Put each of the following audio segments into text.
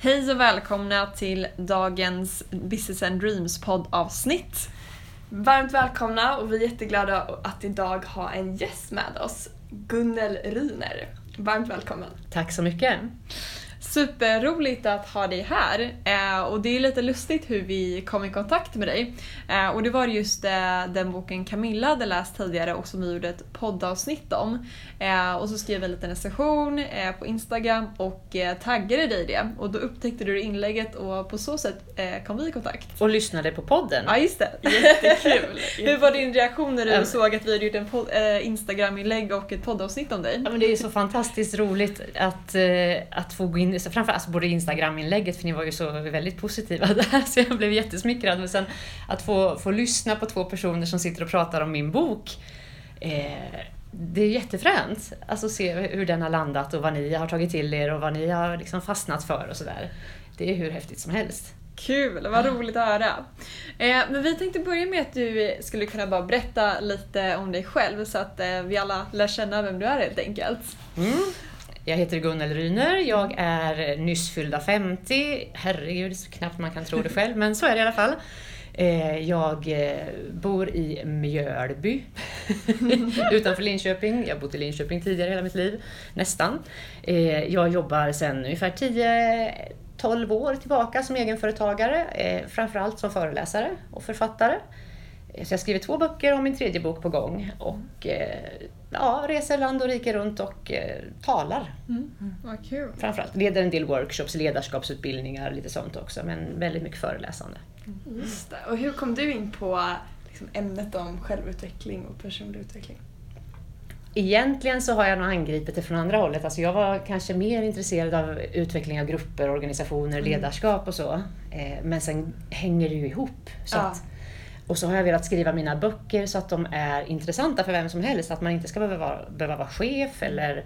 Hej och välkomna till dagens Business and Dreams poddavsnitt. Varmt välkomna och vi är jätteglada att idag ha en gäst med oss, Gunnel Ryner. Varmt välkommen. Tack så mycket. Superroligt att ha dig här eh, och det är lite lustigt hur vi kom i kontakt med dig. Eh, och det var just eh, den boken Camilla hade läst tidigare och som vi gjorde ett poddavsnitt om. Eh, och så skrev vi en liten recension eh, på Instagram och eh, taggade dig i det. Och då upptäckte du inlägget och på så sätt kom vi i kontakt. Och lyssnade på podden. Ja just det, jättekul! hur var din reaktion när du um, såg att vi hade gjort en Instagram-inlägg och ett poddavsnitt om dig? Ja, men det är så fantastiskt roligt att, att få gå in in, framförallt alltså både Instagram-inlägget, för ni var ju så väldigt positiva där, så jag blev jättesmickrad. Men sen att få, få lyssna på två personer som sitter och pratar om min bok, eh, det är jättefränt. Alltså se hur den har landat och vad ni har tagit till er och vad ni har liksom fastnat för och sådär. Det är hur häftigt som helst. Kul, vad roligt att höra. Eh, men vi tänkte börja med att du skulle kunna bara berätta lite om dig själv så att eh, vi alla lär känna vem du är helt enkelt. Mm. Jag heter Gunnel Ryner, jag är nyss fyllda 50. Herregud, så knappt man kan tro det själv, men så är det i alla fall. Eh, jag eh, bor i Mjölby utanför Linköping. Jag har bott i Linköping tidigare hela mitt liv, nästan. Eh, jag jobbar sedan ungefär 10-12 år tillbaka som egenföretagare, framförallt som föreläsare och författare. Så jag skriver två böcker och min tredje bok på gång. Och ja, reser land och rike runt och eh, talar. Mm. Vad kul. Framförallt. Leder en del workshops, ledarskapsutbildningar, lite sånt också. Men väldigt mycket föreläsande. Mm. Just det. Och hur kom du in på liksom, ämnet om självutveckling och personlig utveckling? Egentligen så har jag nog angripit det från andra hållet. Alltså jag var kanske mer intresserad av utveckling av grupper, organisationer, mm. ledarskap och så. Eh, men sen hänger det ju ihop. Så ja. att, och så har jag velat skriva mina böcker så att de är intressanta för vem som helst. Att man inte ska behöva vara, behöva vara chef eller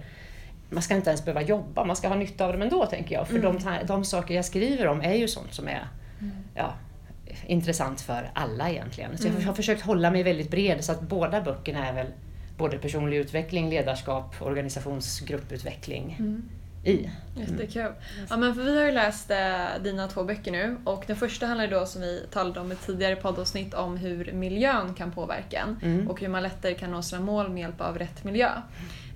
man ska inte ens behöva jobba, man ska ha nytta av dem ändå tänker jag. För mm. de, de saker jag skriver om är ju sånt som är mm. ja, intressant för alla egentligen. Så mm. jag har försökt hålla mig väldigt bred så att båda böckerna är väl både personlig utveckling, ledarskap, organisationsgrupputveckling. Mm i. Jättekul. Mm. Ja, men för vi har ju läst eh, dina två böcker nu och den första handlar då som vi talade om i tidigare poddavsnitt om hur miljön kan påverka en mm. och hur man lättare kan nå sina mål med hjälp av rätt miljö.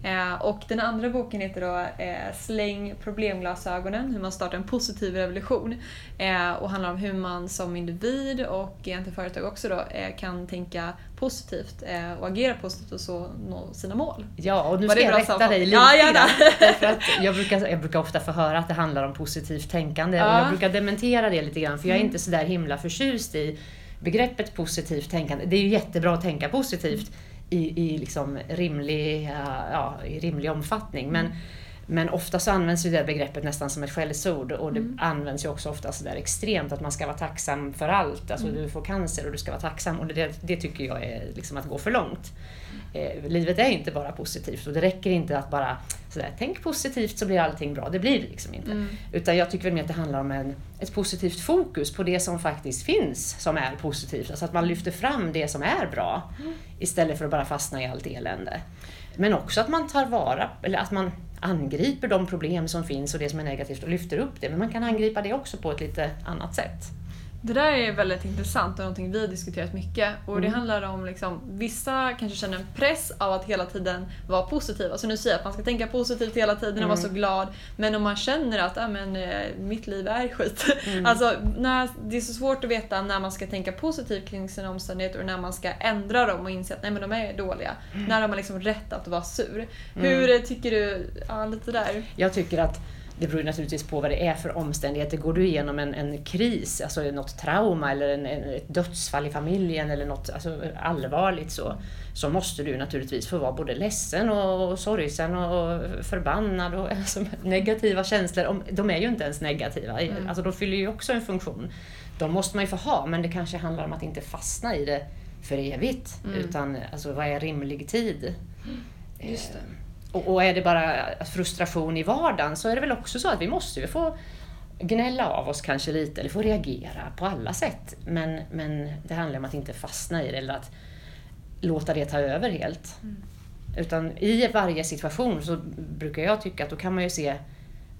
Eh, och den andra boken heter då eh, Släng problemglasögonen, hur man startar en positiv revolution. Eh, och handlar om hur man som individ och egentligen företag också då eh, kan tänka positivt och agera positivt och så nå sina mål. Ja, och nu ska jag rätta dig lite ja, gärna. Därför att jag, brukar, jag brukar ofta få höra att det handlar om positivt tänkande ja. och jag brukar dementera det lite grann för jag är mm. inte sådär himla förtjust i begreppet positivt tänkande. Det är ju jättebra att tänka positivt i, i, liksom rimlig, ja, i rimlig omfattning. Men, mm men ofta så används ju det begreppet nästan som ett skällsord och det mm. används ju också ofta så där extremt att man ska vara tacksam för allt. Alltså mm. du får cancer och du ska vara tacksam och det, det tycker jag är liksom att gå för långt. Eh, livet är inte bara positivt och det räcker inte att bara sådär, tänk positivt så blir allting bra. Det blir det liksom inte. Mm. Utan jag tycker väl mer att det handlar om en, ett positivt fokus på det som faktiskt finns som är positivt. Alltså att man lyfter fram det som är bra mm. istället för att bara fastna i allt elände. Men också att man tar vara, eller att man angriper de problem som finns och det som är negativt och lyfter upp det. Men man kan angripa det också på ett lite annat sätt. Det där är väldigt intressant och någonting vi har diskuterat mycket. Och Det mm. handlar om liksom, vissa kanske känner en press av att hela tiden vara positiv. Alltså nu säger jag att man ska tänka positivt hela tiden och mm. vara så glad. Men om man känner att ah, men, eh, mitt liv är skit. Mm. Alltså, när, det är så svårt att veta när man ska tänka positivt kring sina omständigheter och när man ska ändra dem och inse att nej, men de är dåliga. Mm. När har man liksom rätt att vara sur? Mm. Hur tycker du? Ja, lite där. Jag tycker att det beror naturligtvis på vad det är för omständigheter. Går du igenom en, en kris, alltså något trauma eller en, en, ett dödsfall i familjen eller något alltså allvarligt så, så måste du naturligtvis få vara både ledsen och, och sorgsen och förbannad och alltså, negativa känslor. De är ju inte ens negativa, mm. alltså de fyller ju också en funktion. De måste man ju få ha, men det kanske handlar om att inte fastna i det för evigt. Mm. Utan alltså, vad är rimlig tid? Just det. Och, och är det bara frustration i vardagen så är det väl också så att vi måste ju få gnälla av oss kanske lite, eller få reagera på alla sätt. Men, men det handlar om att inte fastna i det eller att låta det ta över helt. Mm. Utan i varje situation så brukar jag tycka att då kan man ju se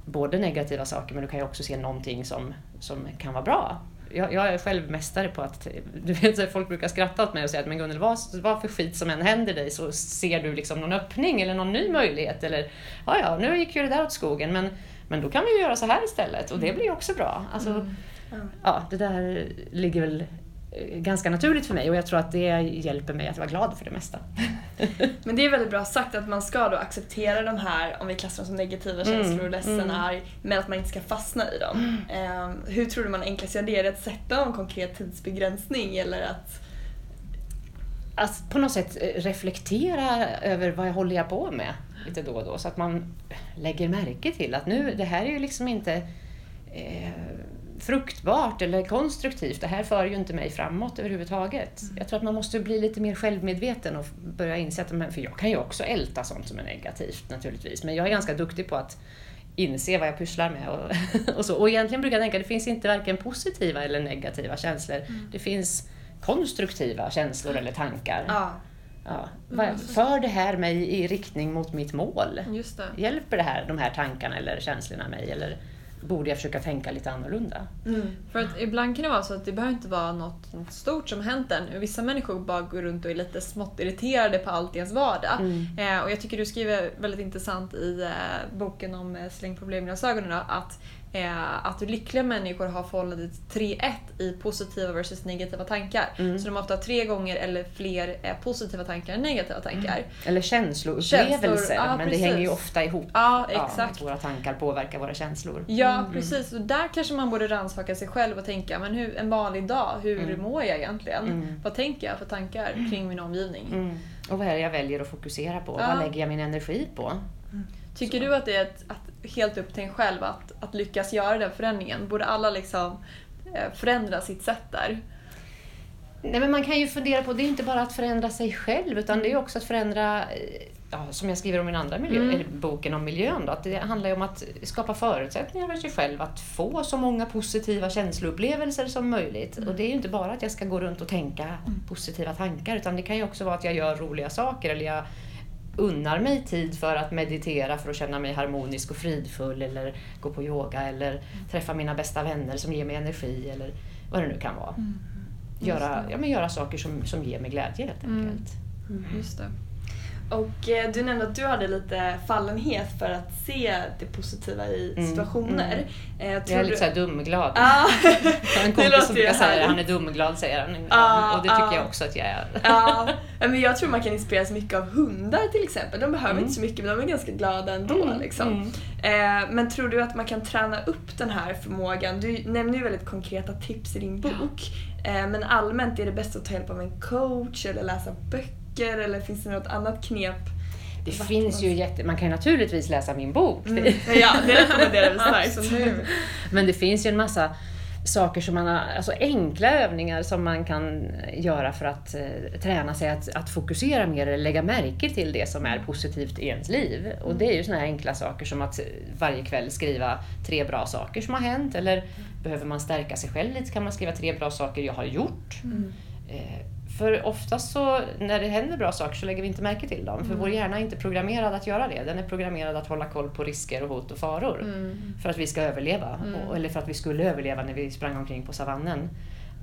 både negativa saker men du kan ju också se någonting som, som kan vara bra. Jag, jag är själv mästare på att, du vet folk brukar skratta åt mig och säga att men Gunnel vad, vad för skit som än händer dig så ser du liksom någon öppning eller någon ny möjlighet eller ja ja, nu gick ju det där åt skogen men, men då kan vi ju göra så här istället och det blir också bra. Alltså, mm. Ja, det där ligger väl ganska naturligt för mig och jag tror att det hjälper mig att vara glad för det mesta. Men det är väldigt bra sagt att man ska då acceptera de här, om vi klassar dem som negativa mm, känslor, mm, ledsen, mm. arg, men att man inte ska fastna i dem. Mm. Um, hur tror du man enklast gör det? Är det att sätta en konkret tidsbegränsning eller att att på något sätt eh, reflektera över vad jag håller jag på med lite då och då så att man lägger märke till att nu, det här är ju liksom inte eh, fruktbart eller konstruktivt. Det här för ju inte mig framåt överhuvudtaget. Mm. Jag tror att man måste bli lite mer självmedveten och börja inse att, för jag kan ju också älta sånt som är negativt naturligtvis, men jag är ganska duktig på att inse vad jag pysslar med. Och, och, så. och egentligen brukar jag tänka att det finns inte varken positiva eller negativa känslor. Mm. Det finns konstruktiva känslor eller tankar. Ja. Ja. Mm. För det här mig i riktning mot mitt mål? Det. Hjälper det här, de här tankarna eller känslorna mig? Eller, borde jag försöka tänka lite annorlunda. Mm. För att ibland kan det vara så att det behöver inte vara något, något stort som hänt än. Vissa människor bara går runt och är lite smått irriterade på allt i ens vardag. Mm. Eh, och jag tycker du skriver väldigt intressant i eh, boken om eh, slängproblem i glasögonen att att lyckliga människor har förhållandet 3-1 i positiva versus negativa tankar. Mm. Så de har ofta tre gånger eller fler eh, positiva tankar än negativa tankar. Mm. Eller känsloupplevelser, ja, men precis. det hänger ju ofta ihop. Ja, exakt. Ja, våra tankar påverkar våra känslor. Ja, mm. precis. Och där kanske man borde rannsaka sig själv och tänka, men hur, en vanlig dag, hur mm. mår jag egentligen? Mm. Vad tänker jag för tankar kring min omgivning? Mm. Och vad är det jag väljer att fokusera på? Vad lägger jag min energi på? Tycker Så. du att det är ett, att, helt upp till en själv att, att lyckas göra den förändringen? Borde alla liksom eh, förändra sitt sätt där? Nej, men man kan ju fundera på, det är inte bara att förändra sig själv utan det är också att förändra, eh, ja, som jag skriver om i den andra miljö, mm. boken om miljön, då, att det handlar ju om att skapa förutsättningar för sig själv att få så många positiva känsloupplevelser som möjligt. Mm. Och det är ju inte bara att jag ska gå runt och tänka mm. positiva tankar utan det kan ju också vara att jag gör roliga saker eller jag unnar mig tid för att meditera för att känna mig harmonisk och fridfull eller gå på yoga eller träffa mina bästa vänner som ger mig energi eller vad det nu kan vara. Mm. Göra, ja, men göra saker som, som ger mig glädje helt mm. enkelt. Mm. Just det. Och eh, du nämnde att du hade lite fallenhet för att se det positiva i mm, situationer. Mm. Eh, jag är lite såhär dumglad. Ah. har en kompis som brukar säga han är dumglad säger han. Ah, och det tycker ah. jag också att jag är. ah. Men jag tror man kan inspireras mycket av hundar till exempel. De behöver mm. inte så mycket men de är ganska glada ändå. Mm, liksom. Mm. Eh, men tror du att man kan träna upp den här förmågan? Du nämner ju väldigt konkreta tips i din bok. Ja. Eh, men allmänt, är det bäst att ta hjälp av en coach eller läsa böcker? Böcker eller finns det något annat knep? Det finns ju jätte... Man kan ju naturligtvis läsa min bok. Mm. Ja, det rekommenderar vi starkt. Men det finns ju en massa saker som man har, alltså enkla övningar som man kan göra för att eh, träna sig att, att fokusera mer eller lägga märke till det som är positivt i ens liv. Och det är ju sådana här enkla saker som att varje kväll skriva tre bra saker som har hänt eller behöver man stärka sig själv lite kan man skriva tre bra saker jag har gjort. Mm. Eh, för oftast så när det händer bra saker så lägger vi inte märke till dem. För mm. vår hjärna är inte programmerad att göra det. Den är programmerad att hålla koll på risker och hot och faror. Mm. För att vi ska överleva. Mm. Och, eller för att vi skulle överleva när vi sprang omkring på savannen.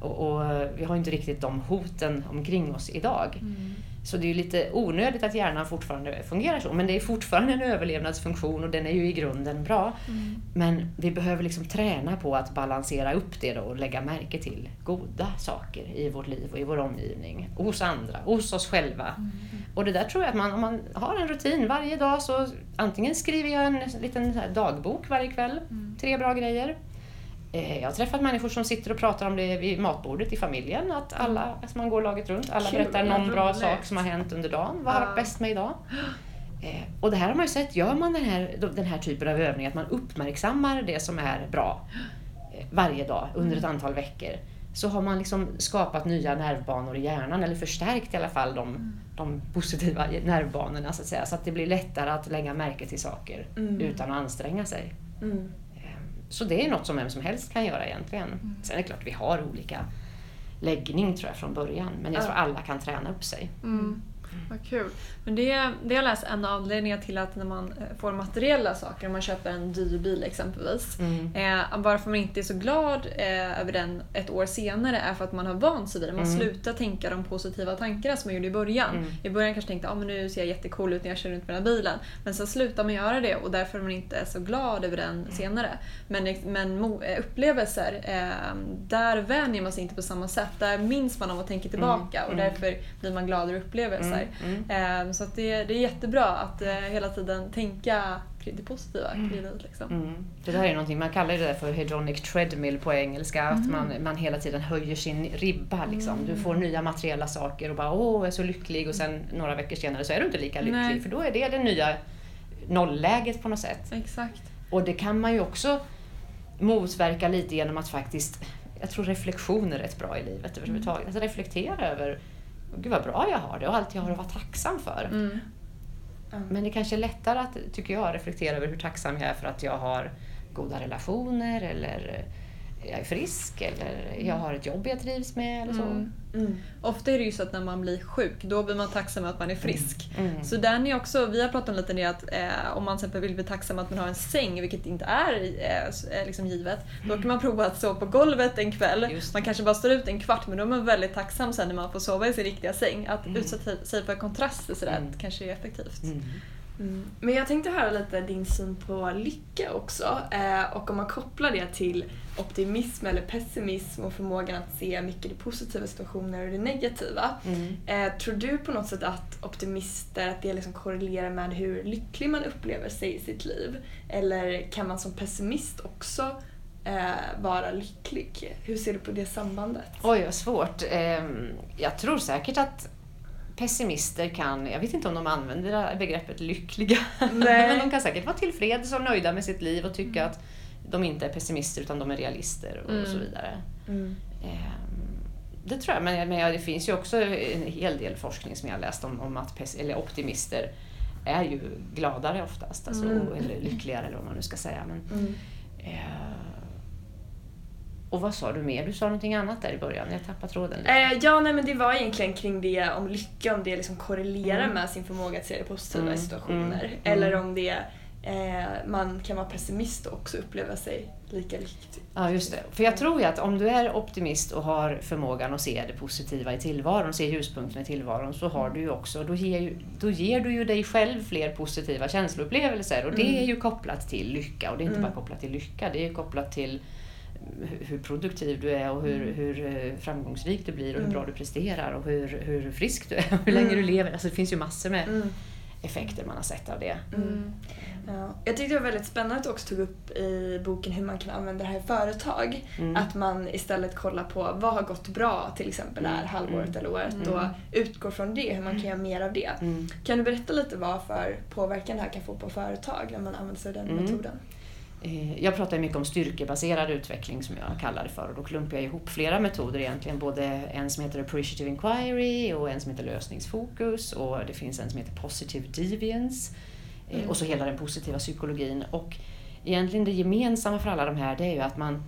Och, och vi har inte riktigt de hoten omkring oss idag. Mm. Så det är ju lite onödigt att hjärnan fortfarande fungerar så. Men det är fortfarande en överlevnadsfunktion och den är ju i grunden bra. Mm. Men vi behöver liksom träna på att balansera upp det då och lägga märke till goda saker i vårt liv och i vår omgivning. Hos andra, hos oss själva. Mm. Och det där tror jag att man, om man har en rutin varje dag så antingen skriver jag en liten dagbok varje kväll, mm. tre bra grejer. Eh, jag har träffat människor som sitter och pratar om det vid matbordet i familjen. Att alla, alltså man går laget runt, alla Kul, berättar någon bra roligt. sak som har hänt under dagen. Vad har varit bäst med idag? Eh, och det här har man ju sett, gör man den här, den här typen av övning, att man uppmärksammar det som är bra eh, varje dag under ett antal veckor, så har man liksom skapat nya nervbanor i hjärnan, eller förstärkt i alla fall de, mm. de positiva nervbanorna så att säga, så att det blir lättare att lägga märke till saker mm. utan att anstränga sig. Mm. Så det är något som vem som helst kan göra egentligen. Mm. Sen är det klart vi har olika läggning tror jag från början, men jag tror alla kan träna upp sig. Mm. Vad kul. Men det, det jag läst en av anledningarna till att när man eh, får materiella saker, om man köper en dyr bil exempelvis, mm. eh, varför man inte är så glad eh, över den ett år senare är för att man har vant sig vid det. Man mm. slutar tänka de positiva tankarna som man gjorde i början. Mm. I början kanske tänkte att ah, nu ser jag jättecool ut när jag kör runt med den här bilen. Men sen slutar man göra det och därför är man inte så glad över den mm. senare. Men, men eh, upplevelser, eh, där vänjer man sig inte på samma sätt. Där minns man om och tänker tillbaka mm. och därför blir man glad över upplevelser. Eh, så det, det är jättebra att eh, hela tiden tänka det positiva mm. i livet. Liksom. Mm. Det där är någonting, man kallar det för hedronic treadmill på engelska, mm. att man, man hela tiden höjer sin ribba. Liksom. Du får nya materiella saker och bara åh, jag är så lycklig och sen några veckor senare så är du inte lika lycklig Nej. för då är det det nya nollläget på något sätt. Exakt. Och det kan man ju också motverka lite genom att faktiskt, jag tror reflektion är rätt bra i livet överhuvudtaget. Mm. Att reflektera över gud vad bra jag har det och allt jag har att vara tacksam för. Mm. Mm. Men det kanske är lättare att, tycker jag, reflektera över hur tacksam jag är för att jag har goda relationer eller jag är frisk eller jag har ett jobb jag trivs med eller så. Mm. Mm. Ofta är det ju så att när man blir sjuk, då blir man tacksam att man är frisk. Mm. mm. Så den är också, vi har pratat om lite det att eh, om man till exempel vill bli tacksam att man har en säng, vilket inte är eh, liksom givet, då kan man prova att sova på golvet en kväll. Man kanske bara står ut en kvart, men då är man väldigt tacksam sen när man får sova i sin riktiga säng. Att mm. utsätta sig för kontraster sådär mm. kanske är effektivt. Mm. Men jag tänkte höra lite din syn på lycka också. Eh, och om man kopplar det till optimism eller pessimism och förmågan att se mycket det positiva situationer och det negativa. Mm. Eh, tror du på något sätt att optimister, att det liksom korrelerar med hur lycklig man upplever sig i sitt liv? Eller kan man som pessimist också eh, vara lycklig? Hur ser du på det sambandet? Oj, vad svårt. Eh, jag tror säkert att pessimister kan, jag vet inte om de använder begreppet lyckliga, men de kan säkert vara tillfreds och nöjda med sitt liv och tycka mm. att de inte är pessimister utan de är realister och, mm. så vidare. Mm. Ehm, det tror jag, men, men det finns ju också en hel del forskning som jag har läst om, om att eller optimister är ju gladare oftast, alltså, mm. eller lyckligare eller vad man nu ska säga. Men, eh, och vad sa du mer? Du sa någonting annat där i början. Jag tappade tråden lite. Eh, ja, nej men det var egentligen kring det om lycka, om det liksom korrelerar mm. med sin förmåga att se det positiva mm. i situationer. Mm. Eller om det eh, man kan vara pessimist och också uppleva sig lika lycklig. Ja, just det. För jag tror ju att om du är optimist och har förmågan att se det positiva i tillvaron, se ljuspunkterna i tillvaron, så har du ju också, då ger, ju, då ger du ju dig själv fler positiva känsloupplevelser. Och det mm. är ju kopplat till lycka. Och det är inte mm. bara kopplat till lycka, det är kopplat till hur produktiv du är och hur, mm. hur eh, framgångsrik du blir och hur mm. bra du presterar och hur, hur frisk du är och hur länge du lever. Alltså det finns ju massor med effekter man har sett av det. Mm. Ja. Jag tyckte det var väldigt spännande att du också tog upp i boken hur man kan använda det här i företag. Mm. Att man istället kollar på vad har gått bra till exempel det här mm. halvåret mm. eller året och utgår från det, hur man kan göra mer av det. Kan du berätta lite vad för påverkan det här kan få på företag när man använder sig av den metoden? Eh, jag pratar mycket om styrkebaserad utveckling som jag kallar det för och då klumpar jag ihop flera metoder egentligen. Både en som heter Appreciative Inquiry och en som heter lösningsfokus och det finns en som heter Positive Deviance eh, mm. och så hela den positiva psykologin. Och egentligen det gemensamma för alla de här det är ju att man,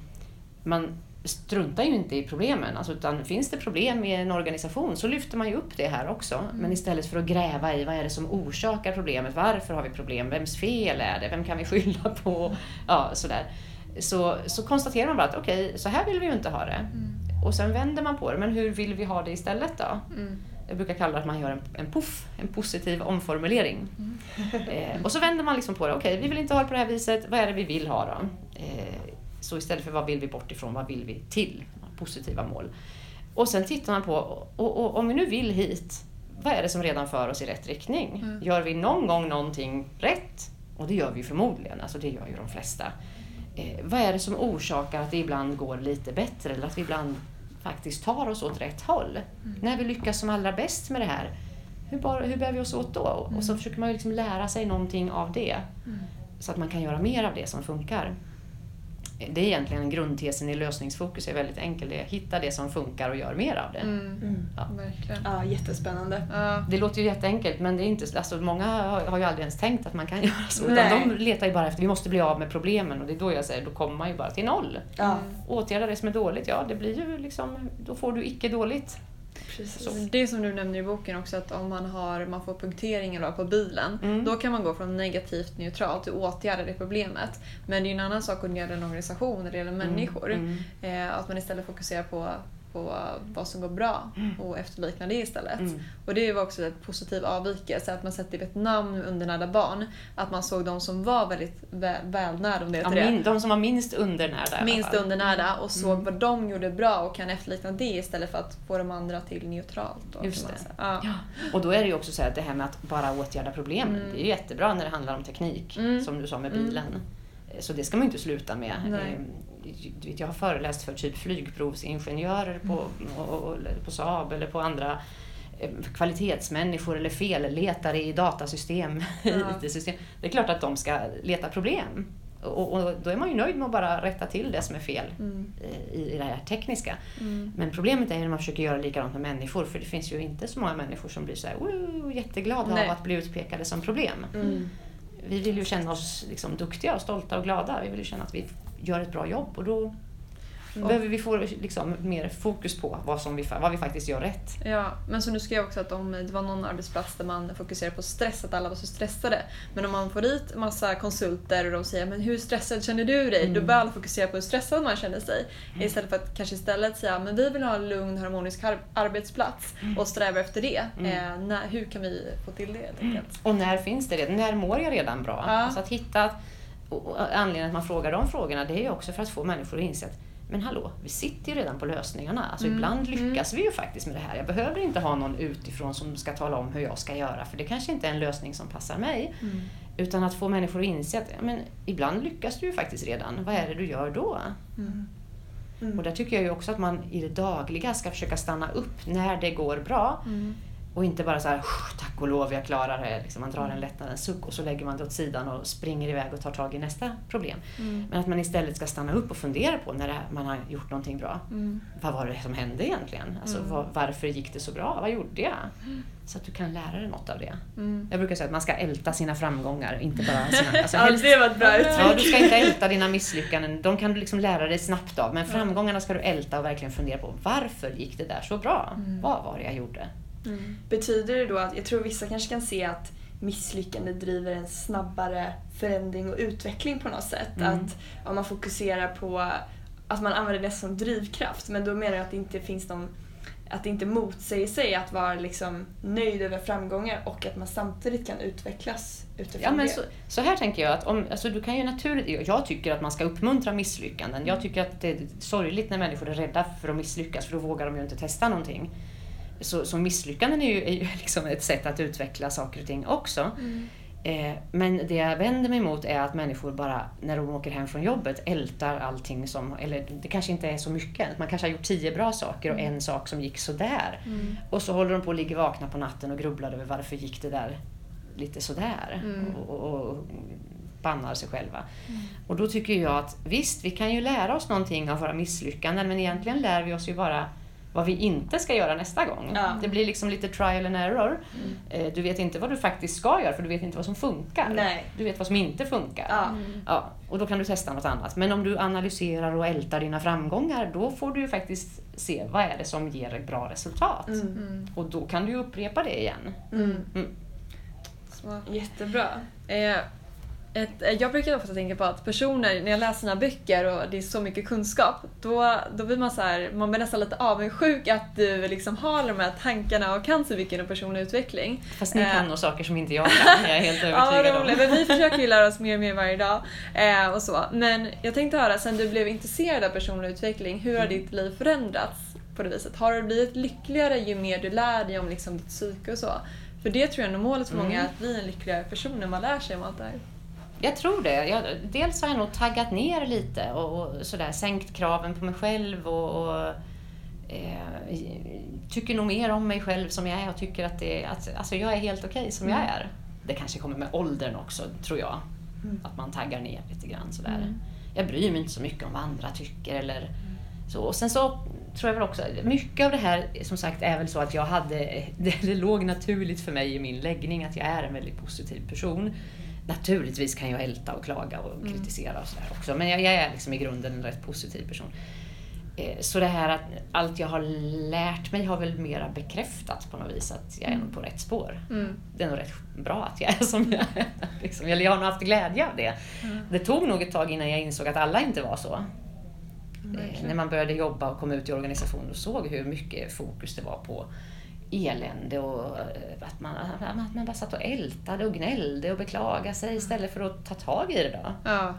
man struntar ju inte i problemen. Alltså, utan finns det problem i en organisation så lyfter man ju upp det här också. Mm. Men istället för att gräva i vad är det som orsakar problemet, varför har vi problem, vems fel är det, vem kan vi skylla på? Ja, sådär. Så, så konstaterar man bara att okej, okay, så här vill vi ju inte ha det. Mm. Och sen vänder man på det, men hur vill vi ha det istället då? Mm. Jag brukar kalla det att man gör en, en puff, en positiv omformulering. Mm. eh, och så vänder man liksom på det, okej okay, vi vill inte ha det på det här viset, vad är det vi vill ha då? Eh, så istället för vad vill vi bort ifrån, vad vill vi till? Positiva mål. Och sen tittar man på, och, och, om vi nu vill hit, vad är det som redan för oss i rätt riktning? Mm. Gör vi någon gång någonting rätt? Och det gör vi förmodligen, alltså det gör ju de flesta. Eh, vad är det som orsakar att det ibland går lite bättre eller att vi ibland faktiskt tar oss åt rätt håll? Mm. När vi lyckas som allra bäst med det här, hur, bara, hur bär vi oss åt då? Mm. Och så mm. försöker man ju liksom lära sig någonting av det. Mm. Så att man kan göra mer av det som funkar det är egentligen grundtesen i lösningsfokus är väldigt enkel. Det är hitta det som funkar och gör mer av det. Mm. Mm. Ja. Verkligen. Ja, jättespännande. Ja. Det låter ju jätteenkelt men det är inte, alltså, många har, ju aldrig ens tänkt att man kan göra så. Utan de letar ju bara efter, vi måste bli av med problemen och det är då jag säger, då kommer man ju bara till noll. Ja. Åtgärda det som är dåligt, ja det blir ju liksom, då får du icke dåligt. Precis. Det som du nämner i boken också att om man, har, man får punktering eller på bilen mm. då kan man gå från negativt neutralt till åtgärda det problemet. Men det är en annan sak att göra en organisation när det gäller mm. människor. Mm. Eh, att man istället fokuserar på på vad som går bra mm. och efterlikna det istället. Mm. Och det var också en positiv avvikelse, att man sätter ett namn undernärda barn. Att man såg de som var väldigt väl, välnärda, om det heter ja, min, De som var minst undernärda Minst undernärda och såg mm. vad de gjorde bra och kan efterlikna det istället för att få de andra till neutralt. Då, Just det. Ja. ja. Och då är det ju också så att det här med att bara åtgärda problemen, mm. det är ju jättebra när det handlar om teknik, mm. som du sa med mm. bilen. Så det ska man ju inte sluta med. Nej. Jag har föreläst för typ flygprovsingenjörer på, mm. och, på Saab eller på andra eh, kvalitetsmänniskor eller felletare i datasystem, ja. IT-system. Det är klart att de ska leta problem. Och, och, då är man ju nöjd med att bara rätta till det som är fel mm. i, i det här tekniska. Mm. Men problemet är när man försöker göra likadant med människor för det finns ju inte så många människor som blir så här, jätteglada Nej. av att bli utpekade som problem. Mm. Vi vill ju känna oss liksom duktiga och stolta och glada. Vi vill ju känna att vi gör ett bra jobb och då Mm. behöver vi få liksom, mer fokus på vad, som vi, vad vi faktiskt gör rätt. Ja, men som du skrev också att om det var någon arbetsplats där man fokuserar på stress, att alla var så stressade. Men om man får dit massa konsulter och de säger men hur stressad känner du dig? Mm. Då börjar alla fokusera på hur stressad man känner sig. Mm. Istället för att kanske istället säga men vi vill ha en lugn harmonisk arbetsplats mm. och sträva efter det. Mm. Eh, när, hur kan vi få till det? Mm. Och när finns det? När mår jag redan bra? Ja. Alltså att hitta och anledningen att man frågar de frågorna det är ju också för att få människor att inse att men hallå, vi sitter ju redan på lösningarna. Alltså mm. Ibland lyckas mm. vi ju faktiskt med det här. Jag behöver inte ha någon utifrån som ska tala om hur jag ska göra för det kanske inte är en lösning som passar mig. Mm. Utan att få människor att inse att men, ibland lyckas du ju faktiskt redan. Vad är det du gör då? Mm. Och där tycker jag ju också att man i det dagliga ska försöka stanna upp när det går bra. Mm. Och inte bara så här, tack och lov, jag klarar det. Liksom man drar en mm. lättnadens suck och så lägger man det åt sidan och springer iväg och tar tag i nästa problem. Mm. Men att man istället ska stanna upp och fundera på när man har gjort någonting bra. Mm. Vad var det som hände egentligen? Alltså, mm. var, varför gick det så bra? Vad gjorde jag? Mm. Så att du kan lära dig något av det. Mm. Jag brukar säga att man ska älta sina framgångar, inte bara sina... Alltså, ja, det var ett bra uttryck. Ja, du ska inte älta dina misslyckanden. De kan du liksom lära dig snabbt av. Men framgångarna ska du älta och verkligen fundera på. Varför gick det där så bra? Vad var det jag gjorde? Mm. Betyder det då att, jag tror vissa kanske kan se att misslyckande driver en snabbare förändring och utveckling på något sätt. Mm. Att om man fokuserar på att man använder det som drivkraft men då menar jag att det inte finns någon att det inte motsäger sig att vara liksom nöjd över framgångar och att man samtidigt kan utvecklas utifrån ja, men det. Så, så här tänker jag att om, alltså du kan ju naturligt, jag tycker att man ska uppmuntra misslyckanden. Jag tycker att det är sorgligt när människor är rädda för att misslyckas för då vågar de ju inte testa någonting. Så, så misslyckanden är ju, är ju liksom ett sätt att utveckla saker och ting också. Mm. Eh, men det jag vänder mig emot är att människor bara, när de åker hem från jobbet, ältar allting som, eller det kanske inte är så mycket. Man kanske har gjort tio bra saker och mm. en sak som gick sådär. Mm. Och så håller de på att ligga vakna på natten och grubblar över varför gick det där lite sådär. Mm. Och, och, och bannar sig själva. Mm. Och då tycker jag att visst, vi kan ju lära oss någonting av våra misslyckanden men egentligen lär vi oss ju bara vad vi inte ska göra nästa gång. Ja. Det blir liksom lite trial and error. Mm. Eh, du vet inte vad du faktiskt ska göra för du vet inte vad som funkar. Nej. Du vet vad som inte funkar. Ja. Mm. Ja, och då kan du testa något annat. Men om du analyserar och ältar dina framgångar då får du faktiskt se vad är det som ger ett bra resultat. Mm. mm. Och då kan du upprepa det igen. Mm. Mm. Jättebra. Eh, ett, eh, jag brukar ofta tänka på att personer, när jag läser sina böcker och det är så mycket kunskap, då, då blir man så här, man blir nästan lite avundsjuk att du liksom har de här tankarna och kan så mycket om personlig utveckling. Fast ni kan eh. nog saker som inte jag kan, jag är helt övertygad ja, om. Men vi försöker ju lära oss mer och mer varje dag. Eh, och så. Men jag tänkte höra, sen du blev intresserad av personlig utveckling, hur har mm. ditt liv förändrats på det viset? Har du blivit lyckligare ju mer du lär dig om liksom ditt psyke och så? För det tror jag är målet för många, mm. att bli en lyckligare person när man lär sig om allt det här. Jag tror det. Jag, dels har jag nog taggat ner lite och, och sådär, sänkt kraven på mig själv och, och eh, tycker nog mer om mig själv som jag är och tycker att, det, att alltså jag är helt okej okay som mm. jag är. Det kanske kommer med åldern också, tror jag. Mm. Att man taggar ner lite grann sådär. Mm. Jag bryr mig inte så mycket om vad andra tycker eller mm. så. Och sen så tror jag väl också, mycket av det här som sagt är väl så att jag hade, det, det låg naturligt för mig i min läggning att jag är en väldigt positiv person. Naturligtvis kan jag älta och klaga och mm. kritisera och sådär också. Men jag, jag, är liksom i grunden en rätt positiv person. Eh, så det här att allt jag har lärt mig har väl mera bekräftat på något vis att jag är nog på rätt spår. Mm. Det är nog rätt bra att jag är som jag är. Liksom. Eller jag har nog haft glädje av det. Mm. Det tog nog ett tag innan jag insåg att alla inte var så. Mm. När man började jobba och kom ut i organisationen och såg hur mycket fokus det var på elände och eh, att man, att man bara satt och ältade och gnällde och beklagade sig istället för att ta tag i det då. Ja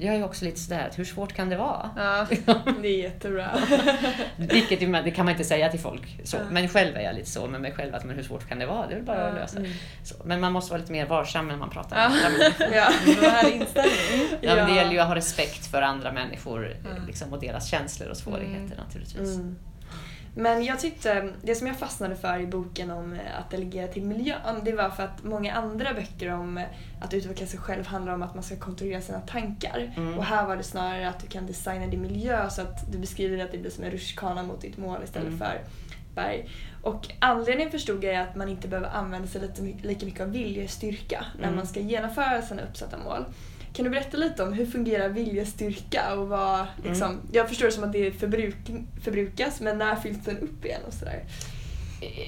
jag är också lite sådär, hur svårt kan det vara? Ja, det är jättebra. Vilket det kan man inte säga till folk. Så. Ja. Men själv är jag lite så med mig själv, att men hur svårt kan det vara? Det är väl bara ja. att lösa. Mm. Så. Men man måste vara lite mer varsam när man pratar med andra människor. Ja, det inställning. Ja, men det gäller ju att ha respekt för andra människor liksom, och deras känslor och svårigheter mm. naturligtvis. Mm. Men jag tyckte, det som jag fastnade för i boken om eh, att delegera till miljön, det var för att många andra böcker om eh, att utveckla sig själv handlar om att man ska kontrollera sina tankar. Mm. Och här var det snarare att du kan designa din miljö så att du beskriver att det blir som en rutschkana mot ditt mål istället mm. för berg. Och anledningen förstod jag är att man inte behöver använda sig lite, lika mycket av viljestyrka när mm. man ska genomföra sina uppsatta mål. Kan du berätta lite om hur fungerar viljestyrka och vad, liksom, mm. jag förstår det som att det förbruk, förbrukas men när fylls den upp igen och sådär?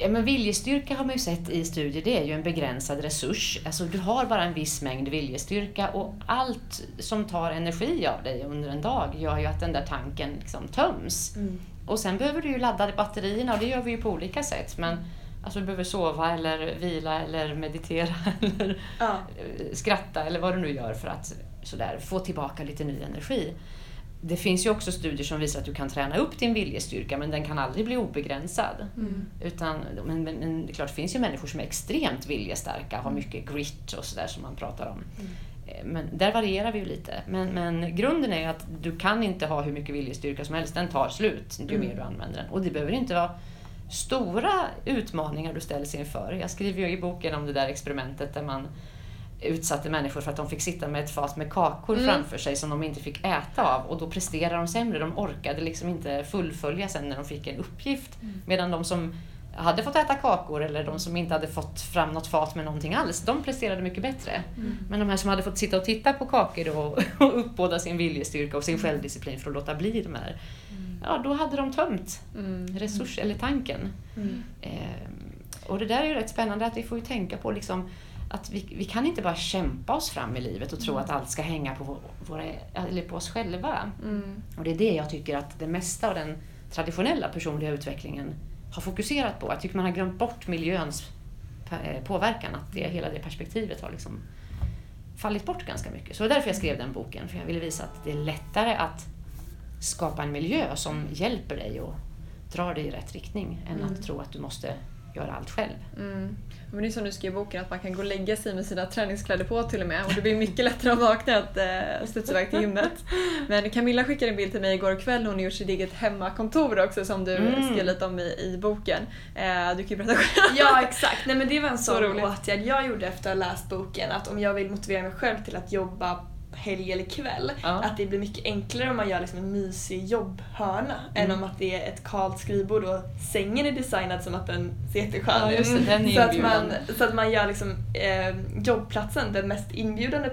Ja, men viljestyrka har man ju sett i studier, det är ju en begränsad resurs. Alltså, du har bara en viss mängd viljestyrka och allt som tar energi av dig under en dag gör ju att den där tanken liksom töms. Mm. Och sen behöver du ju ladda batterierna och det gör vi ju på olika sätt. Men Alltså du behöver sova eller vila eller meditera eller ja. skratta eller vad du nu gör för att sådär, få tillbaka lite ny energi. Det finns ju också studier som visar att du kan träna upp din viljestyrka men den kan aldrig bli obegränsad. Mm. Utan, men, men, men, det, klart, det finns ju människor som är extremt viljestarka, har mycket grit och sådär som man pratar om. Mm. Eh, men där varierar vi ju lite. Men, men grunden är att du kan inte ha hur mycket viljestyrka som helst, den tar slut ju mm. mer du använder den. Och det behöver inte vara stora utmaningar du ställs inför. Jag skriver ju i boken om det där experimentet där man utsatte människor för att de fick sitta med ett fat med kakor mm. framför sig som de inte fick äta av och då presterade de sämre. De orkade liksom inte fullfölja sen när de fick en uppgift. Mm. Medan de som hade fått äta kakor eller de som inte hade fått fram något fat med någonting alls, de presterade mycket bättre. Mm. Men de här som hade fått sitta och titta på kakor och, och uppbåda sin viljestyrka och sin mm. självdisciplin för att låta bli de här ja, då hade de tömt mm. resurs eller tanken. Mm. Eh, och det där är ju rätt spännande att vi får ju tänka på liksom, att vi, vi kan inte bara kämpa oss fram i livet och tro mm. att allt ska hänga på, våra, eller på oss själva. Mm. Och det är det jag tycker att det mesta av den traditionella personliga utvecklingen har fokuserat på. Jag tycker man har glömt bort miljöns eh, påverkan, att det, hela det perspektivet har liksom fallit bort ganska mycket. Så det är därför jag skrev den boken, för jag ville visa att det är lättare att skapa en miljö som hjälper dig och drar dig i rätt riktning än mm. att tro att du måste göra allt själv. Mm. Men det är som du skrev i boken, att man kan gå och lägga sig med sina träningskläder på till och med och det blir mycket lättare att vakna att eh, studsa iväg till gymmet. Men Camilla skickade en bild till mig igår kväll, hon har gjort sitt eget hemmakontor också som du mm. skrev lite om i, i boken. Eh, du kan ju berätta själv. Ja exakt, Nej, men det var en sån åtgärd jag gjorde efter att ha läst boken, att om jag vill motivera mig själv till att jobba helg eller kväll. Ja. Att det blir mycket enklare om man gör liksom en mysig jobbhörna mm. än om att det är ett kalt skrivbord och sängen är designad som att den ser jätteskön ut. Ja, så, att man, så att man gör liksom, eh, jobbplatsen den mest inbjudande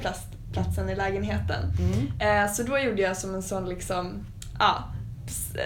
platsen i lägenheten. Mm. Eh, så då gjorde jag som en sån liksom, ja,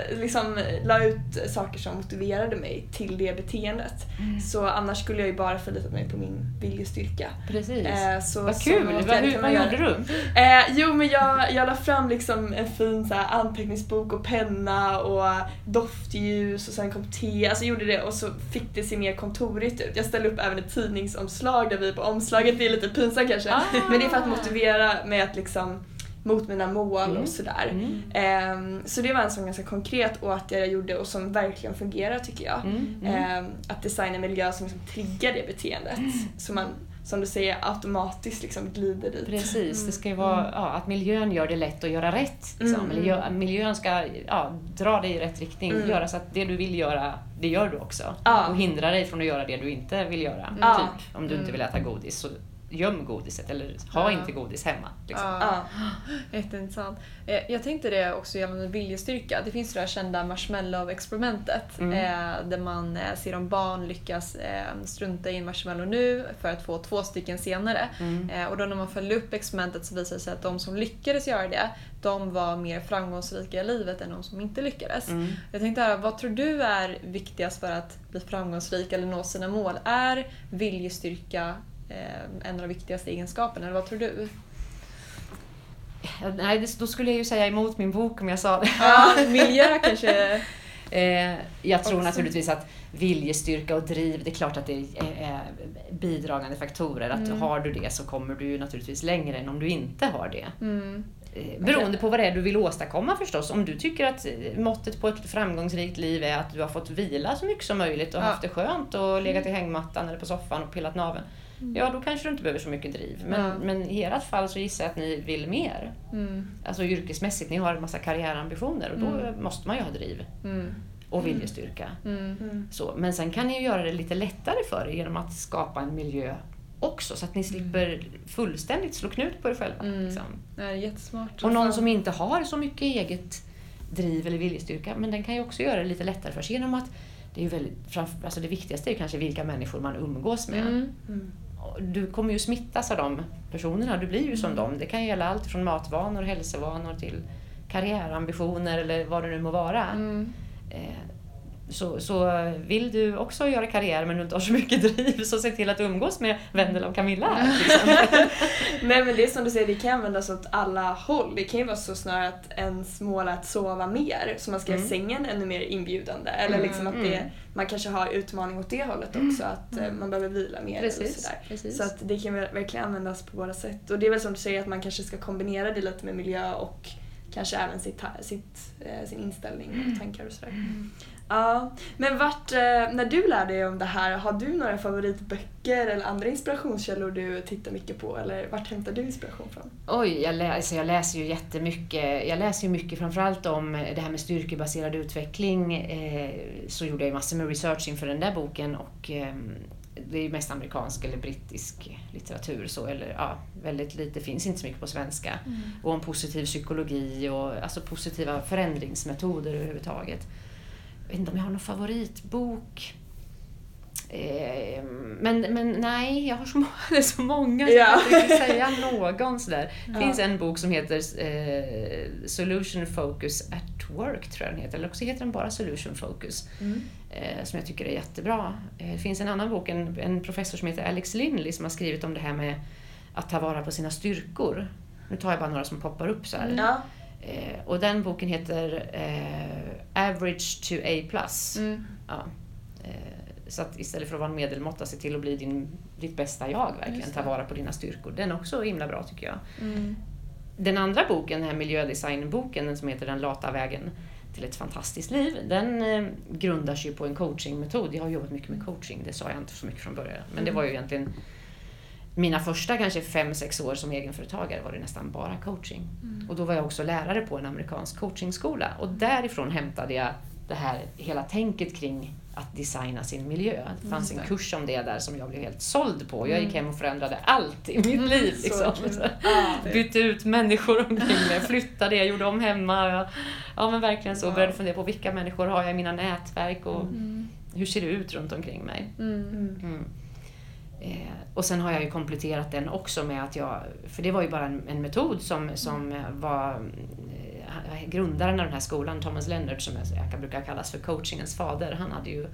liksom la ut saker som motiverade mig till det beteendet. Mm. Så annars skulle jag ju bara förlitat mig på min viljestyrka. Precis. Eh, så, vad kul! Vad, hur, vad gjorde du? Eh, jo men jag, jag la fram liksom en fin så här, anteckningsbok och penna och doftljus och sen kom te. Alltså gjorde det och så fick det se mer kontorigt ut. Jag ställde upp även ett tidningsomslag där vi på omslaget, det är lite pinsamt kanske, ah. men det är för att motivera mig att liksom mot mina mål mm. och sådär. Mm. Um, så det var en sån ganska konkret åtgärd jag gjorde och som verkligen fungerar tycker jag. Um, att designa en miljö som liksom triggar det beteendet. Mm. Så man, som du säger, automatiskt liksom glider dit. Precis, det ska ju vara ja, att miljön gör det lätt att göra rätt. Liksom. Miljö, miljön ska ja, dra dig i rätt riktning, göra så att det du vill göra, det gör du också. Och hindra dig från att göra det du inte vill göra. Typ, om du inte vill äta godis så göm godiset eller ha Ja. inte godis hemma. Liksom. Ja. Ja. Jätteintressant. Eh, Jag tänkte det också gällande viljestyrka. Det finns det här kända marshmallow-experimentet Mm. eh, där man eh, ser om barn lyckas strunta i en marshmallow nu för att få två stycken senare. Mm. Och då när man följde upp experimentet så visade det sig att de som lyckades göra det, de var mer framgångsrika i livet än de som inte lyckades. Mm. Jag tänkte höra, vad tror du är viktigast för att bli framgångsrik eller nå sina mål? Är viljestyrka en av de viktigaste egenskaperna, eller vad tror du? Ja, Nej, då skulle jag ju säga emot min bok om jag sa det. Ja, miljö kanske... Eh, jag tror Också. naturligtvis att viljestyrka och driv, det är klart att det är, bidragande faktorer. Att Mm. har du det så kommer du naturligtvis längre än om du inte har det. Mm. Eh, Beroende på vad det är du vill åstadkomma förstås. Om du tycker att eh, måttet på ett framgångsrikt liv är att du har fått vila så mycket som möjligt och Ja. haft det skönt och legat i hängmattan eller på soffan och pillat naveln. Ja, då kanske du inte behöver så mycket driv. Men, Ja. men i ert fall så gissar jag att ni vill mer. Mm. Alltså yrkesmässigt, ni har en massa karriärambitioner och då Mm. måste man ju ha driv Mm. och viljestyrka. Mm. Mm. Så, men sen kan ni ju göra det lite lättare för er genom att skapa en miljö också så att ni slipper fullständigt slå knut på er själva. Mm. Liksom. Det är jättesmart. Och någon som inte har så mycket eget driv eller viljestyrka, men den kan ju också göra det lite lättare för sig genom att det, är väldigt, alltså det viktigaste är kanske vilka människor man umgås med. Mm. Mm. Du kommer ju smittas av de personerna, du blir ju som Mm. dem. Det kan gälla allt från matvanor, hälsovanor till karriärambitioner eller vad det nu må vara. Mm. Så, så vill du också göra karriär men du inte har så mycket driv så se till att umgås med Vendela och Camilla. här. Nej men det är som du säger, det kan användas åt alla håll. Det kan ju vara så snarare att ens mål är att sova mer, så man ska göra Mm. sängen ännu mer inbjudande. Eller Mm. liksom att Mm. det, man kanske har utmaning åt det hållet också, att eh, man behöver vila mer. eller Precis. sådär. precis. Så att det kan verkligen användas på båda sätt. Och det är väl som du säger att man kanske ska kombinera det lite med miljö och kanske även sitt, sitt, eh, sin inställning och tankar och sådär. Ja, men vart, eh, när du lär dig om det här, har du några favoritböcker eller andra inspirationskällor du tittar mycket på? Eller vart hämtar du inspiration från? Oj, jag läser, jag läser ju jättemycket. Jag läser ju mycket framförallt om det här med styrkebaserad utveckling. Eh, så gjorde jag ju massor med research inför den där boken och eh, det är ju mest amerikansk eller brittisk litteratur så, eller ja, väldigt lite, finns inte så mycket på svenska. Och om positiv psykologi och alltså positiva förändringsmetoder överhuvudtaget. Vet inte om jag har någon favoritbok. Eh, men, men nej, jag har så, må- det är så många så Ja. jag kan säga någon sådär. Det finns en bok som heter eh, Solution Focus at Work, tror jag den heter. Eller också heter den bara Solution Focus. Eh, som jag tycker är jättebra. Eh, det finns en annan bok, en, en professor som heter Alex Linley som har skrivit om det här med att ta vara på sina styrkor. Nu tar jag bara några som poppar upp så här. Ja. Eh, och den boken heter eh, Average to A+. Mm. Ja. Eh, så att istället för att vara en medelmåtta, se till att bli din, ditt bästa jag verkligen. Ta vara på dina styrkor. Den är också himla bra tycker jag. Mm. Den andra boken, den här miljödesignboken den som heter Den lata vägen till ett fantastiskt liv, den eh, grundar sig på en coachingmetod. Jag har jobbat mycket med coaching, det sa jag inte så mycket från början. Men det var ju egentligen mina första kanske fem sex år som egenföretagare var det nästan bara coaching. Och då var jag också lärare på en amerikansk coachingskola och därifrån hämtade jag det här hela tänket kring att designa sin miljö. Det fanns en det. kurs om det där som jag blev helt såld på. Jag gick Mm. hem och förändrade allt i mitt liv. Liksom. Bytte ut människor omkring mig, flyttade, jag gjorde om hemma. Ja men verkligen så. Wow. Började fundera på vilka människor har jag i mina nätverk och Mm. hur ser det ut runt omkring mig. Eh, och sen har jag ju kompletterat den också med att jag, för det var ju bara en, en metod som, som var eh, grundaren av den här skolan, Thomas Leonard, som jag, brukar kallas för coachingens fader, han hade ju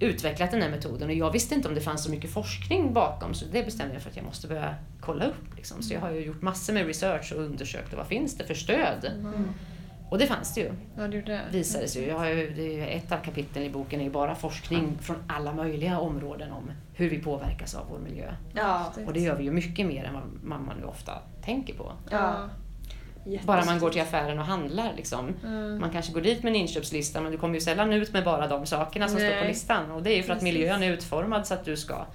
utvecklat den här metoden och jag visste inte om det fanns så mycket forskning bakom så det bestämde jag för att jag måste börja kolla upp. Liksom. Så jag har ju gjort massor med research och undersökt vad finns det för stöd. Mm. Och det fanns det ju Ja, det det. visade sig ju. Jag har ju ju ett av kapitlen i boken är ju bara forskning från alla möjliga områden om hur vi påverkas av vår miljö. Ja. Och det gör vi ju mycket mer än vad man, man nu ofta tänker på. Ja. Bara man går till affären och handlar. Liksom. Mm. Man kanske går dit med en inköpslista men du kommer ju sällan ut med bara de sakerna som står på Nej. listan. Och det är ju för att miljön är utformad så att du ska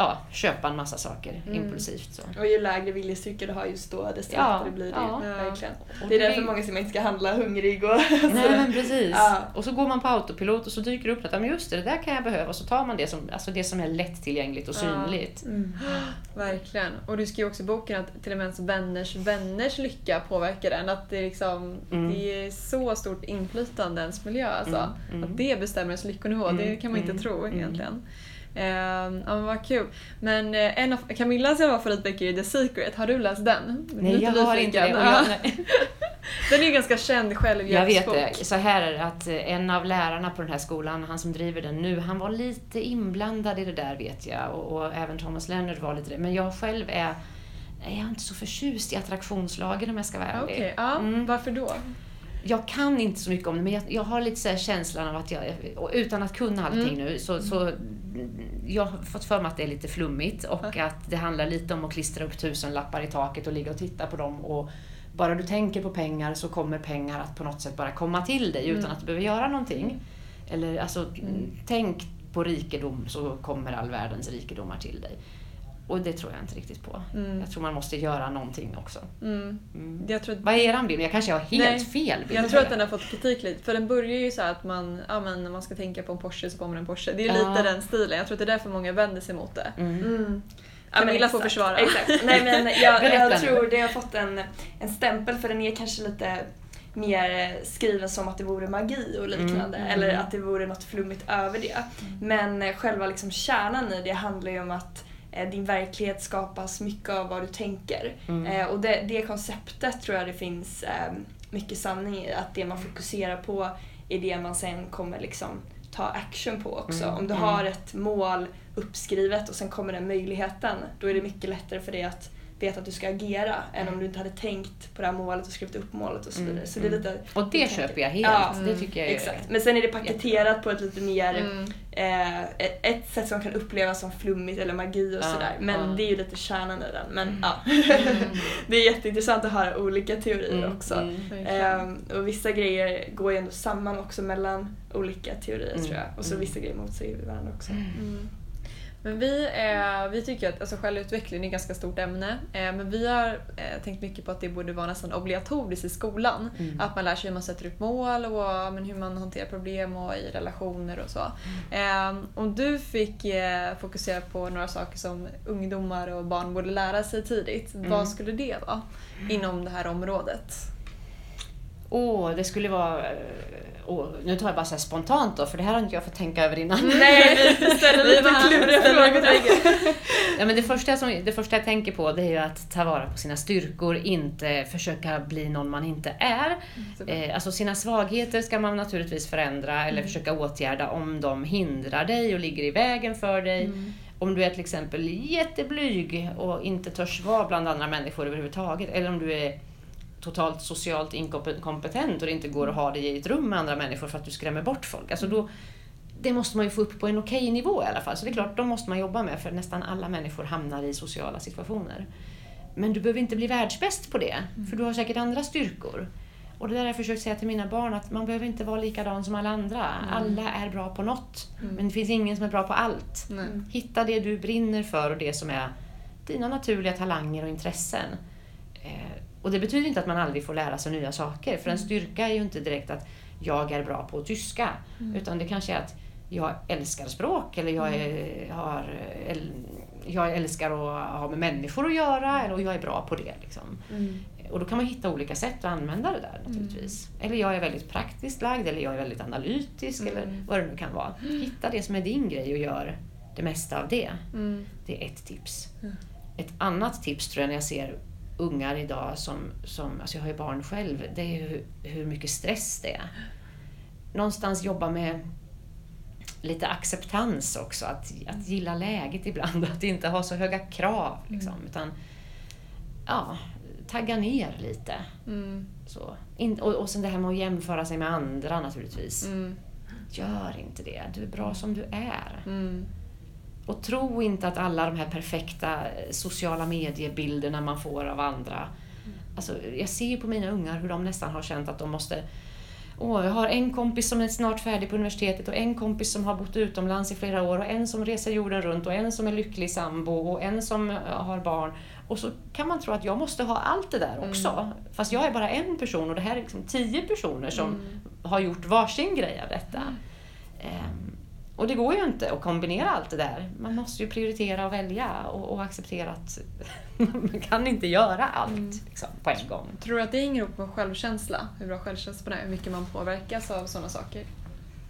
ja, köpa en massa saker mm. impulsivt. Så. Och ju lägre viljestyrka du har just då, desto ja, lättare blir det ja. Verkligen. det är därför många säger att man inte ska handla hungrig. Och Nej men precis. Ja. Och så går man på autopilot och så dyker det upp att just det, det där kan jag behöva. Och så tar man det som, alltså det som är lättillgängligt och synligt. Mm. Verkligen. Och du skriver också i boken att till och med ens vänners vänners lycka påverkar den. Att det, liksom, mm. det är så stort inflytande ens miljö. Alltså. Mm. mm. Att det bestämmer ens lyckonivå, det kan man inte tro egentligen. Eh, ja men vad kul. Men eh, en av Camillas favoritböcker är The Secret, har du läst den? Nej jag har inte det. Jag, den är ju ganska känd självhjälpsbok. Jag vet det. Så här är det att eh, en av lärarna på den här skolan, han som driver den nu, han var lite inblandad i det där vet jag. Och, och även Thomas Leonard var lite det. Men jag själv är jag är inte så förtjust i attraktionslagen om jag ska vara ärlig. Okej, okay, ja. Mm. Varför då? Jag kan inte så mycket om det, men jag, jag har lite så känslan av att jag, utan att kunna allting mm. nu, så, så jag har fått för mig att det är lite flummigt och mm. att det handlar lite om att klistra upp tusen lappar i taket och ligga och titta på dem. Och bara du tänker på pengar så kommer pengar att på något sätt bara komma till dig utan mm. att du behöver göra någonting. Eller alltså, mm. tänk på rikedom så kommer all världens rikedomar till dig. Och det tror jag inte riktigt på. Mm. Jag tror man måste göra någonting också. Mm. Mm. Jag tror att... Vad är er bild? Jag kanske har helt Nej, fel bild. Jag tror att den har fått kritik lite. För den börjar ju så att man, ja, men när man ska tänka på en Porsche så kommer en Porsche. Det är ju ja. lite den stilen. Jag tror att det är därför många vänder sig mot det. Mm. mm. Camilla får försvara. Exakt. Nej, men jag, jag tror det har fått en, en stämpel för den är kanske lite mer skriven som att det vore magi och liknande. Mm, mm. Eller att det vore något flummigt över det. Mm. Men själva liksom kärnan i det handlar ju om att Eh, din verklighet skapas mycket av vad du tänker. Mm. Eh, och det, det konceptet tror jag det finns eh, mycket sanning i. Att det man fokuserar på är det man sen kommer liksom ta action på också. Mm. Om du mm. har ett mål uppskrivet och sen kommer den möjligheten, då är det mycket lättare för dig att vet att du ska agera än om du inte hade tänkt på det här målet och skrivit upp målet och så vidare. Mm. Så det är lite, och det köper jag helt. Ja, det tycker jag exakt. Men sen är det paketerat på ett lite mer, mm. eh, ett sätt som kan upplevas som flummigt eller magi och sådär. Men det är ju lite kärnan i den. Men mm. ja. Mm. det är jätteintressant att höra olika teorier mm. också. Eh, och vissa grejer går ju ändå samman också mellan olika teorier tror jag. Och så vissa grejer motsäger varandra också. Men vi, eh, vi tycker att alltså, självutveckling är ett ganska stort ämne. Eh, men vi har eh, tänkt mycket på att det borde vara nästan obligatoriskt i skolan. Mm. Att man lär sig hur man sätter upp mål och men, hur man hanterar problem och i relationer och så. Mm. Eh, om du fick eh, fokusera på några saker som ungdomar och barn borde lära sig tidigt, mm. vad skulle det vara inom det här området? Åh, oh, det skulle vara och nu tar jag bara så spontant då, för det här har inte jag fått tänka över innan. Nej, vi ställer lite kluriga frågor. ja, men det, första som, det första jag tänker på det är att ta vara på sina styrkor, inte försöka bli någon man inte är. Mm, eh, alltså sina svagheter ska man naturligtvis förändra eller mm. försöka åtgärda om de hindrar dig och ligger i vägen för dig. Mm. Om du är till exempel jätteblyg och inte törs vara bland andra människor överhuvudtaget, eller om du är totalt socialt inkompetent och det inte går att ha dig i ett rum med andra människor för att du skrämmer bort folk. Alltså då, det måste man ju få upp på en okej okay nivå i alla fall. Så det är klart, de måste man jobba med för nästan alla människor hamnar i sociala situationer. Men du behöver inte bli världsbäst på det, för du har säkert andra styrkor. Och det där har jag försökt säga till mina barn, att man behöver inte vara likadan som alla andra. Mm. Alla är bra på något, mm. men det finns ingen som är bra på allt. Mm. Hitta det du brinner för och det som är dina naturliga talanger och intressen. Och det betyder inte att man aldrig får lära sig nya saker. För en mm. styrka är ju inte direkt att jag är bra på tyska. Mm. Utan det kanske är att jag älskar språk eller jag, mm. är, har, jag älskar att ha med människor att göra eller jag är bra på det. Liksom. Mm. Och då kan man hitta olika sätt att använda det där naturligtvis. Mm. Eller jag är väldigt praktiskt lagd eller jag är väldigt analytisk eller mm. vad det nu kan vara. Hitta det som är din grej och gör det mesta av det. Det är ett tips. Ett annat tips tror jag när jag ser ungar idag som, som alltså jag har ju barn själv, det är hur, hur mycket stress det är. Någonstans jobba med lite acceptans också, att, att gilla läget ibland, att inte ha så höga krav. Liksom, mm. utan ja, tagga ner lite. Mm. Så. In, och, och sen det här med att jämföra sig med andra naturligtvis. Mm. Gör inte det, du är bra som du är. Mm. Och tro inte att alla de här perfekta eh, sociala mediebilderna man får av andra. Mm. Alltså, jag ser ju på mina ungar hur de nästan har känt att de måste Åh, jag har en kompis som är snart färdig på universitetet och en kompis som har bott utomlands i flera år och en som reser jorden runt och en som är lycklig sambo och en som har barn. Och så kan man tro att jag måste ha allt det där också. Mm. Fast jag är bara en person och det här är liksom tio personer som mm. har gjort varsin grej av detta. Mm. Um, och det går ju inte att kombinera allt det där. Man måste ju prioritera och välja och, och acceptera att man kan inte göra allt mm. liksom, på en gång. Tror du att det hänger ihop med självkänsla? Hur bra självkänsla är? Hur mycket man påverkas av sådana saker?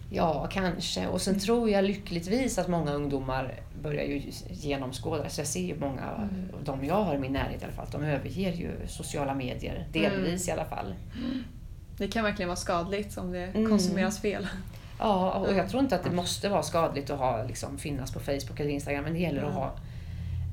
Ja, kanske. Och sen mm. tror jag lyckligtvis att många ungdomar börjar ju genomskåda Så jag ser ju många, mm. de jag har i min närhet i alla fall, de överger ju sociala medier. Delvis mm. i alla fall. Det kan verkligen vara skadligt om det mm. konsumeras fel. Ja, och jag tror inte att det måste vara skadligt att ha, liksom, finnas på Facebook eller Instagram, men det gäller att ha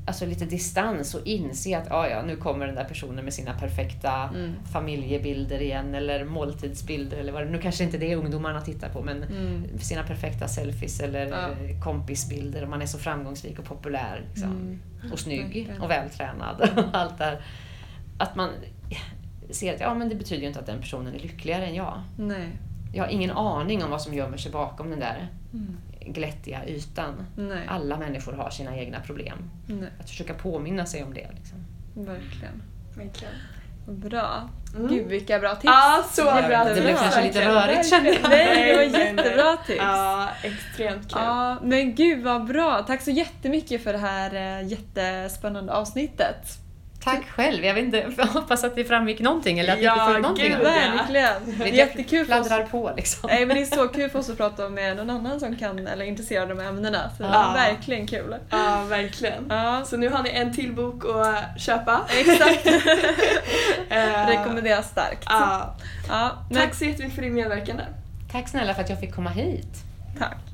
alltså, lite distans och inse att ja, nu kommer den där personen med sina perfekta mm. familjebilder igen eller måltidsbilder eller vad det Nu kanske inte det är ungdomarna tittar på men mm. sina perfekta selfies eller ja. kompisbilder och man är så framgångsrik och populär liksom, mm. och snygg och vältränad och allt där. Att man ser att ja, men det betyder ju inte att den personen är lyckligare än jag. Nej. Jag har ingen aning om vad som gömmer sig bakom den där mm. glättiga ytan. Nej. Alla människor har sina egna problem. Nej. Att försöka påminna sig om det. Liksom. Verkligen. Verkligen. Bra. Mm. Gud vilka bra tips. Ja, så bra Det blev kanske lite rörigt kände jag. Nej, det var jättebra tips. Ja, extremt kul. Ja, men gud vad bra. Tack så jättemycket för det här eh, jättespännande avsnittet. Tack själv. Jag, vet inte, jag hoppas att det framgick någonting eller att ja, ni fick någonting gud, Verkligen. Det är jättekul oss. på liksom. Nej men det är så kul för oss att prata med någon annan som kan eller är intresserad av ämnena. Så ja. det är verkligen kul. Ja, verkligen. Ja. Så nu har ni en till bok att köpa. Exakt. Rekommenderas starkt. Ja. Ja, men... Tack så jättemycket för din medverkan. Tack snälla för att jag fick komma hit. Tack.